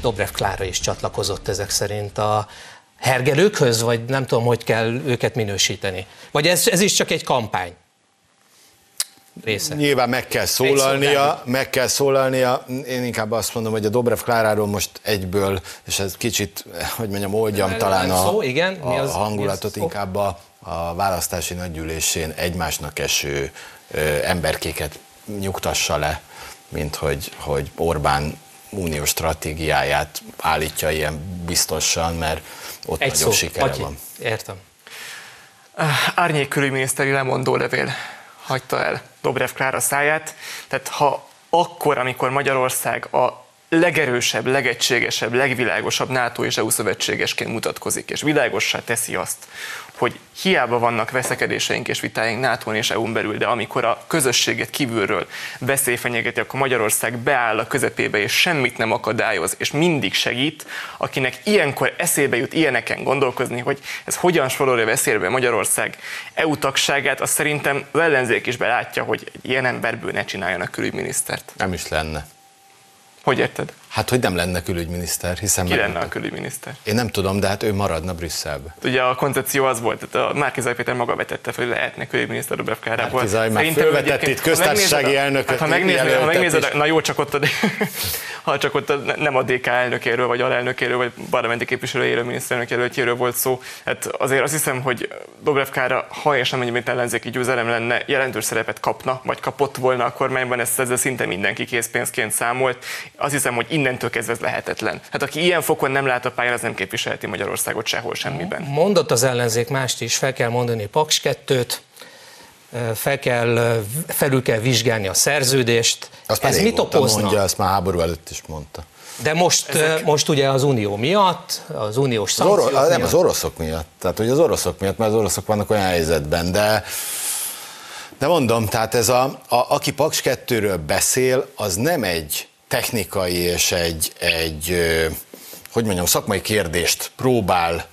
Dobrev Klára is csatlakozott ezek szerint a hergelőkhöz, vagy nem tudom, hogy kell őket minősíteni. Vagy ez, ez is csak egy kampány? Része. Nyilván meg kell szólalnia, meg kell szólalnia. Én inkább azt mondom, hogy a Dobrev Kláráról most egyből, és ez kicsit, hogy mondjam, oldjam talán a, szó, igen. Mi az, a hangulatot, mi az inkább a, a választási nagygyűlésén egymásnak eső ö, emberkéket nyugtassa le, mint hogy, hogy Orbán uniós stratégiáját állítja ilyen biztosan, mert ott Egy nagyon szó, sikere Atyi. van. Értem. Árnyék külügyminiszteri lemondó levél hagyta el Dobrev Klára száját. Tehát ha akkor, amikor Magyarország a legerősebb, legegységesebb, legvilágosabb NATO és EU szövetségesként mutatkozik, és világossá teszi azt, hogy hiába vannak veszekedéseink és vitáink nato és EU-n belül, de amikor a közösséget kívülről veszély fenyegeti, akkor Magyarország beáll a közepébe, és semmit nem akadályoz, és mindig segít, akinek ilyenkor eszébe jut ilyeneken gondolkozni, hogy ez hogyan sorolja veszélybe Magyarország EU tagságát, azt szerintem az ellenzék is belátja, hogy egy ilyen emberből ne csináljanak külügyminisztert. Nem is lenne. Hogy érted? Hát, hogy nem lenne külügyminiszter, hiszen... Ki lenne a külügyminiszter? Én nem tudom, de hát ő maradna Brüsszelbe. Ugye a koncepció az volt, tehát a Márkizaj Péter maga vetette fel, hogy lehetne külügyminiszter Dobrev Kárából. Márkizaj már fölvetett itt köztársasági elnököt. Hát, ha megnézed, ha megnézed, na jó, csak ott a, ha csak ott a, nem a DK elnökéről, vagy alelnökéről, vagy parlamenti képviselőjéről, miniszterelnökjelöltjéről volt szó. Hát azért azt hiszem, hogy Dobrev Kára, ha és nem ennyiben ellenzéki győzelem lenne, jelentős szerepet kapna, vagy kapott volna a kormányban, ezt ezzel szinte mindenki készpénzként számolt. Azt hiszem, hogy innentől kezdve ez lehetetlen. Hát aki ilyen fokon nem lát a pályán, az nem képviselheti Magyarországot sehol semmiben. Mondott az ellenzék mást is, fel kell mondani Paks 2-t, fel kell, felül kell vizsgálni a szerződést. Azt Ez mit okozna? Mondja, ezt már háború előtt is mondta. De most, Ezek... most ugye az unió miatt, az uniós szankciók az oro- Nem, az oroszok miatt. Tehát, hogy az oroszok miatt, mert az oroszok vannak olyan helyzetben, de de mondom, tehát ez a, a aki Paks 2-ről beszél, az nem egy technikai és egy, egy hogy mondjam, szakmai kérdést próbál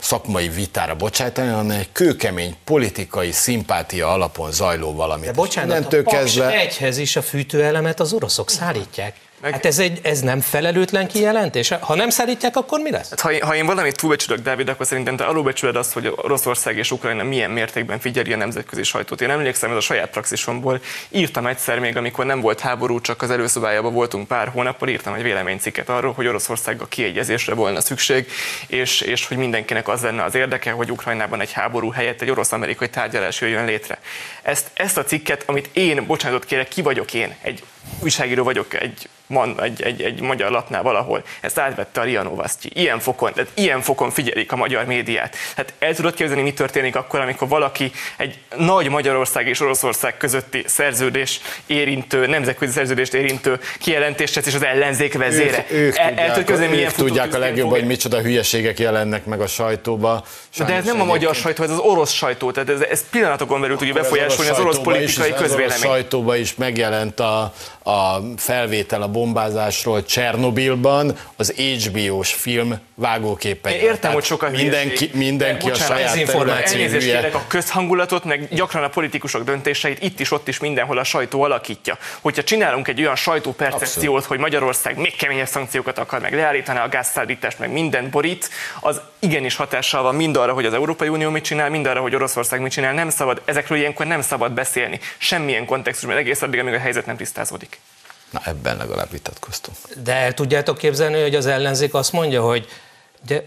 szakmai vitára bocsájtani, hanem egy kőkemény politikai szimpátia alapon zajló valami. De bocsánat, a kezdve... egyhez is a fűtőelemet az oroszok szállítják. Meg... Hát ez, egy, ez nem felelőtlen kijelentés? Ha nem szállítják, akkor mi lesz? Hát ha, én, ha én valamit túlbecsülök, Dávid, akkor szerintem te alulbecsüled azt, hogy Oroszország és Ukrajna milyen mértékben figyeli a nemzetközi sajtót. Én emlékszem, ez a saját praxisomból írtam egyszer még, amikor nem volt háború, csak az előszobájában voltunk pár hónappal, írtam egy véleménycikket arról, hogy Oroszországgal kiegyezésre volna szükség, és, és hogy mindenkinek az lenne az érdeke, hogy Ukrajnában egy háború helyett egy orosz-amerikai tárgyalás jöjjön létre. Ezt, ezt a cikket, amit én, bocsánatot kérek, ki vagyok én, egy újságíró vagyok, egy man, egy, egy, egy magyar lapnál valahol. Ezt átvette a Ria Novasztyi. Ilyen fokon, tehát ilyen fokon figyelik a magyar médiát. Hát el tudod képzelni, mi történik akkor, amikor valaki egy nagy Magyarország és Oroszország közötti szerződés érintő, nemzetközi szerződést érintő kijelentést tesz, és az ellenzék vezére. Ők, ők el, tudják, el képzelni, milyen ők tudják a legjobb, hogy micsoda hülyeségek jelennek meg a sajtóba. Sajnos de ez nem a magyar sajtó, ez az orosz sajtó, tehát ez, ez pillanatokon belül tudja befolyásolni az orosz, az orosz politikai közvélemény. Az orosz sajtóban is megjelent a, a felvétel a bombázásról Csernobilban az HBO-s film vágóképe. Értem, hogy sokan mindenki, mindenki a saját területén Elnézést kérek a közhangulatot, meg gyakran a politikusok döntéseit itt is, ott is mindenhol a sajtó alakítja. Hogyha csinálunk egy olyan sajtópercepciót, Abszolút. hogy Magyarország még keményebb szankciókat akar, meg leállítani a gázszállítást, meg mindent borít, az igenis hatással van mind arra, hogy az Európai Unió mit csinál, mind arra, hogy Oroszország mit csinál. Nem szabad, ezekről ilyenkor nem szabad beszélni. Semmilyen kontextusban, egész addig, amíg a helyzet nem tisztázódik. Na ebben legalább vitatkoztunk. De el tudjátok képzelni, hogy az ellenzék azt mondja, hogy de,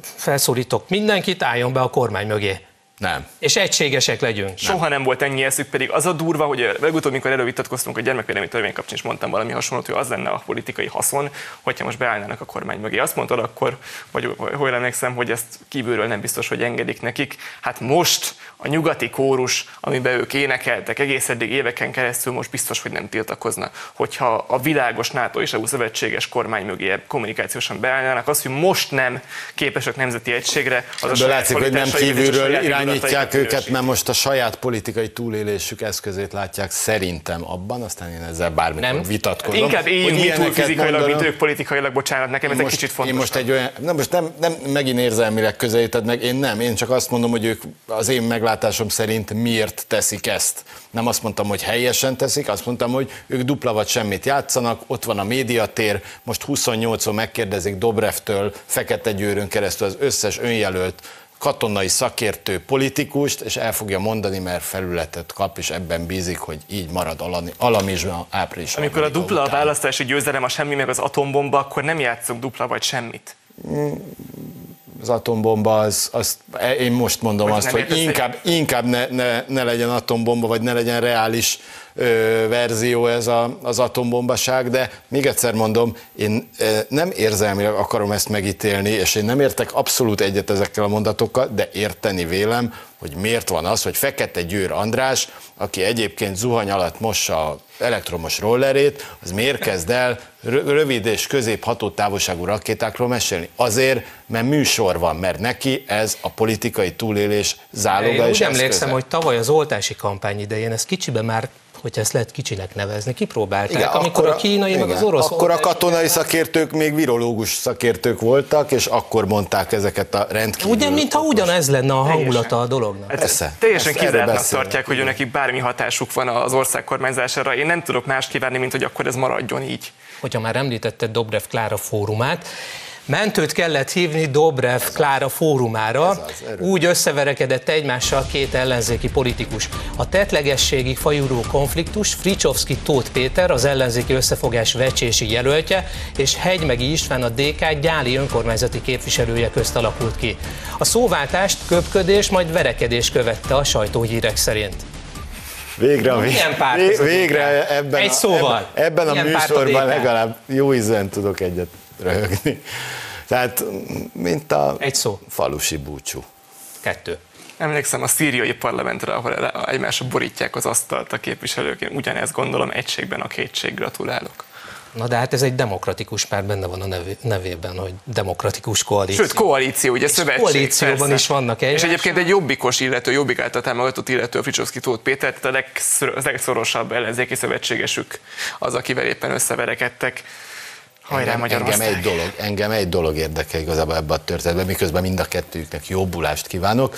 felszólítok mindenkit, álljon be a kormány mögé. Nem. És egységesek legyünk. Soha nem. nem volt ennyi eszük, pedig az a durva, hogy legutóbb, mikor erről vitatkoztunk a gyermekvédelmi törvény kapcsán is mondtam valami hasonlót, hogy az lenne a politikai haszon, hogyha most beállnának a kormány mögé. Azt mondtad akkor, vagy hogy emlékszem, hogy ezt kívülről nem biztos, hogy engedik nekik. Hát most a nyugati kórus, amiben ők énekeltek egész eddig éveken keresztül, most biztos, hogy nem tiltakozna. Hogyha a világos NATO és EU szövetséges kormány mögé kommunikációsan beállnának, az, hogy most nem képesek nemzeti egységre, az a látszik, hogy nem kívülről irányítják őket, mert most a saját politikai túlélésük eszközét látják szerintem abban, aztán én ezzel bármikor nem. vitatkozom. Inkább éljünk túl fizikailag, mint ők politikailag, bocsánat, nekem ez egy kicsit fontos. Én most egy olyan, nem, most nem, nem megint érzelmileg közelíted meg, én nem, én csak azt mondom, hogy ők az én meg meglátásom szerint miért teszik ezt. Nem azt mondtam, hogy helyesen teszik, azt mondtam, hogy ők dupla vagy semmit játszanak, ott van a médiatér, most 28-on megkérdezik Dobrevtől, Fekete Győrön keresztül az összes önjelölt katonai szakértő politikust, és el fogja mondani, mert felületet kap, és ebben bízik, hogy így marad alamizsma április. Amikor a dupla után. a választási győzelem a semmi meg az atombomba, akkor nem játszunk dupla vagy semmit. Mm, az atombomba, az, az, én most mondom hogy azt, hogy inkább, inkább ne, ne, ne legyen atombomba, vagy ne legyen reális verzió ez a, az atombombaság, de még egyszer mondom, én nem érzelmileg akarom ezt megítélni, és én nem értek abszolút egyet ezekkel a mondatokkal, de érteni vélem, hogy miért van az, hogy Fekete Győr András, aki egyébként zuhany alatt mossa elektromos rollerét, az miért kezd el rövid és közép hatótávolságú rakétákról mesélni? Azért, mert műsor van, mert neki ez a politikai túlélés záloga Én és úgy emlékszem, hogy tavaly az oltási kampány idején ez kicsiben már hogyha ezt lehet kicsinek nevezni, kipróbálták, igen, amikor akkor a kínai, igen, meg az orosz... Akkor a katonai szakértők még virológus szakértők voltak, és akkor mondták ezeket a rendkívül... Ugye, mintha ugyanez lenne a hangulata a dolognak. Ez Persze. Teljesen kizártnak tartják, hogy nekik bármi hatásuk van az ország kormányzására. Én nem tudok más kívánni, mint hogy akkor ez maradjon így. hogyha már említetted Dobrev Klára fórumát, Mentőt kellett hívni Dobrev Klára fórumára, az, úgy összeverekedett egymással két ellenzéki politikus. A tetlegességi fajúró konfliktus Fricsovszki Tóth Péter, az ellenzéki összefogás vecsési jelöltje, és Hegymegi István a DK gyáli önkormányzati képviselője közt alakult ki. A szóváltást köpködés, majd verekedés követte a sajtóhírek szerint. Végre, a vég, végre ebben, Egy szóval. ebben, ebben a műsorban legalább jó ízen tudok egyet röhögni. Tehát, mint a Egy szó. falusi búcsú. Kettő. Emlékszem a szíriai parlamentre, ahol egymásra borítják az asztalt a képviselők. Én ugyanezt gondolom, egységben a kétség. Gratulálok. Na de hát ez egy demokratikus párt, benne van a nevében, hogy demokratikus koalíció. Sőt, koalíció, ugye szövetség. Koalícióban persze. is vannak egy. És egyébként egy jobbikos illető, jobbik által támogatott illető, a Fricsovszki Tóth Péter, tehát a legszorosabb ellenzéki szövetségesük az, akivel éppen összeverekedtek. Hajrá, engem, engem egy, dolog, engem egy dolog érdekel igazából ebbe a történetben, miközben mind a kettőjüknek jobbulást kívánok,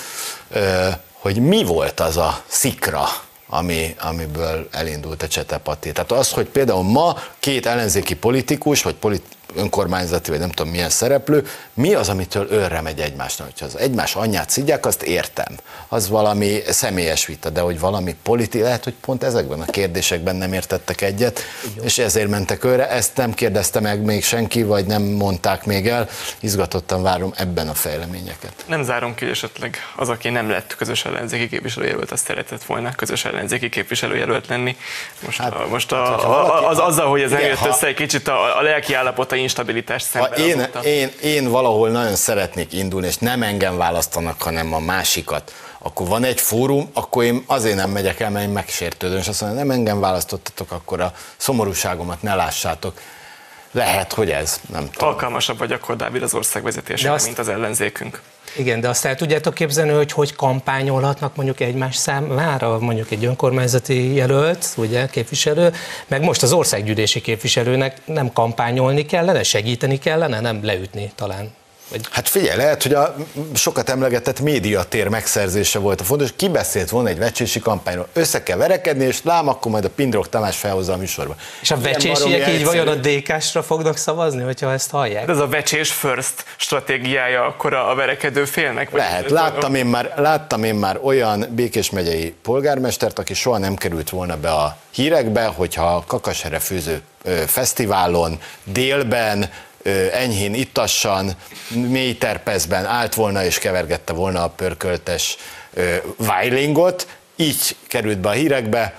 hogy mi volt az a szikra, ami, amiből elindult a csetepati. Tehát az, hogy például ma két ellenzéki politikus, vagy polit, önkormányzati, vagy nem tudom milyen szereplő, mi az, amitől őrre megy egymásnak? Hogyha az egymás anyját szidják, azt értem. Az valami személyes vita, de hogy valami politi, lehet, hogy pont ezekben a kérdésekben nem értettek egyet, és ezért mentek őre. Ezt nem kérdezte meg még senki, vagy nem mondták még el. Izgatottan várom ebben a fejleményeket. Nem zárom ki, hogy esetleg az, aki nem lett közös ellenzéki képviselőjelölt, azt szeretett volna közös ellenzéki képviselőjelölt lenni. Most, hát, a, most a, hát, a, az, azzal, hogy ez nem jött össze egy kicsit a, a lelki állapota instabilitást szemben ha én, én, én valahol nagyon szeretnék indulni, és nem engem választanak, hanem a másikat, akkor van egy fórum, akkor én azért nem megyek el, mert én megsértődöm, és azt mondom, nem engem választottatok, akkor a szomorúságomat ne lássátok. Lehet, hogy ez, nem tudom. Alkalmasabb vagy akkor Dávid az ország vezetésére, azt... mint az ellenzékünk. Igen, de azt el tudjátok képzelni, hogy hogy kampányolhatnak mondjuk egymás számára, mondjuk egy önkormányzati jelölt, ugye, képviselő, meg most az országgyűlési képviselőnek nem kampányolni kellene, segíteni kellene, nem leütni talán. Vagy... Hát figyelj, lehet, hogy a sokat emlegetett médiatér megszerzése volt a fontos, ki beszélt volna egy vecsési kampányról. Össze kell verekedni, és lám, akkor majd a Pindrok Tamás felhozza a műsorba. És a vecsésiek így vajon a DK-sra fognak szavazni, hogyha ezt hallják? De ez a vecsés first stratégiája akkor a verekedő félnek? Vagy lehet, láttam én, már, láttam én már olyan Békés megyei polgármestert, aki soha nem került volna be a hírekbe, hogyha a Kakasere főző fesztiválon délben enyhén ittassan, mély terpezben állt volna és kevergette volna a pörköltes Weilingot, így került be a hírekbe,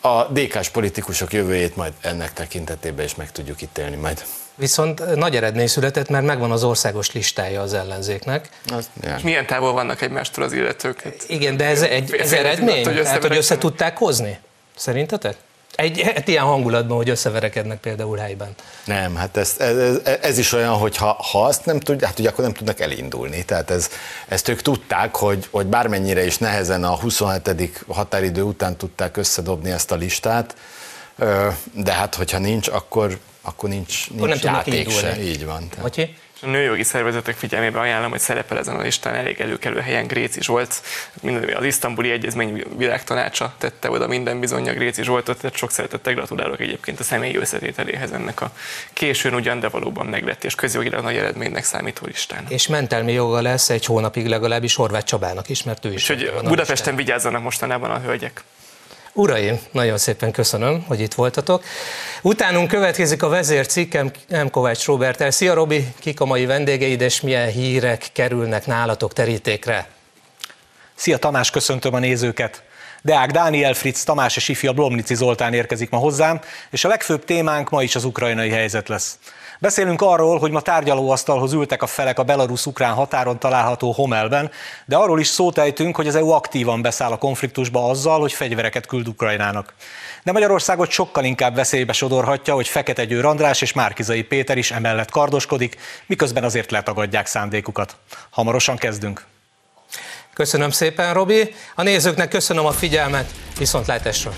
a DK-s politikusok jövőjét majd ennek tekintetében is meg tudjuk ítélni majd. Viszont nagy eredmény született, mert megvan az országos listája az ellenzéknek. Az, És milyen távol vannak egymástól az illetők? Igen, de ez, egy, ez eredmény? Tehát, hogy össze tudták hozni? Szerintetek? Egy hát ilyen hangulatban, hogy összeverekednek például helyben. Nem, hát ez, ez, ez is olyan, hogy ha, ha azt nem tudják, hát ugye akkor nem tudnak elindulni. Tehát ez, ezt ők tudták, hogy, hogy bármennyire is nehezen a 27. határidő után tudták összedobni ezt a listát, de hát hogyha nincs, akkor, akkor nincs, nincs akkor nem játék se. Így van. Tehát. A nőjogi szervezetek figyelmébe ajánlom, hogy szerepel ezen a listán elég előkelő helyen Gréci Zsolt, az isztambuli egyezmény világtanácsa tette oda minden bizony a Gréci Zsoltot, tehát sok szeretettel gratulálok egyébként a személyi összetételéhez ennek a későn ugyan, de valóban meglett és közjogilag nagy eredménynek számító listán. És mentelmi joga lesz egy hónapig legalábbis Horváth Csabának is, mert ő is. hogy Budapesten vigyázzanak mostanában a hölgyek. Uraim, nagyon szépen köszönöm, hogy itt voltatok. Utánunk következik a vezércikkem M. Kovács Robert. Szia Robi, kik a mai vendégeid, és milyen hírek kerülnek nálatok terítékre? Szia Tamás, köszöntöm a nézőket! Deák Dániel Fritz Tamás és ifja Blomnici Zoltán érkezik ma hozzám, és a legfőbb témánk ma is az ukrajnai helyzet lesz. Beszélünk arról, hogy ma tárgyalóasztalhoz ültek a felek a belarusz-ukrán határon található Homelben, de arról is szót ejtünk, hogy az EU aktívan beszáll a konfliktusba azzal, hogy fegyvereket küld Ukrajnának. De Magyarországot sokkal inkább veszélybe sodorhatja, hogy Fekete Győr András és Márkizai Péter is emellett kardoskodik, miközben azért letagadják szándékukat. Hamarosan kezdünk. Köszönöm szépen, Robi. A nézőknek köszönöm a figyelmet. Viszontlátásra!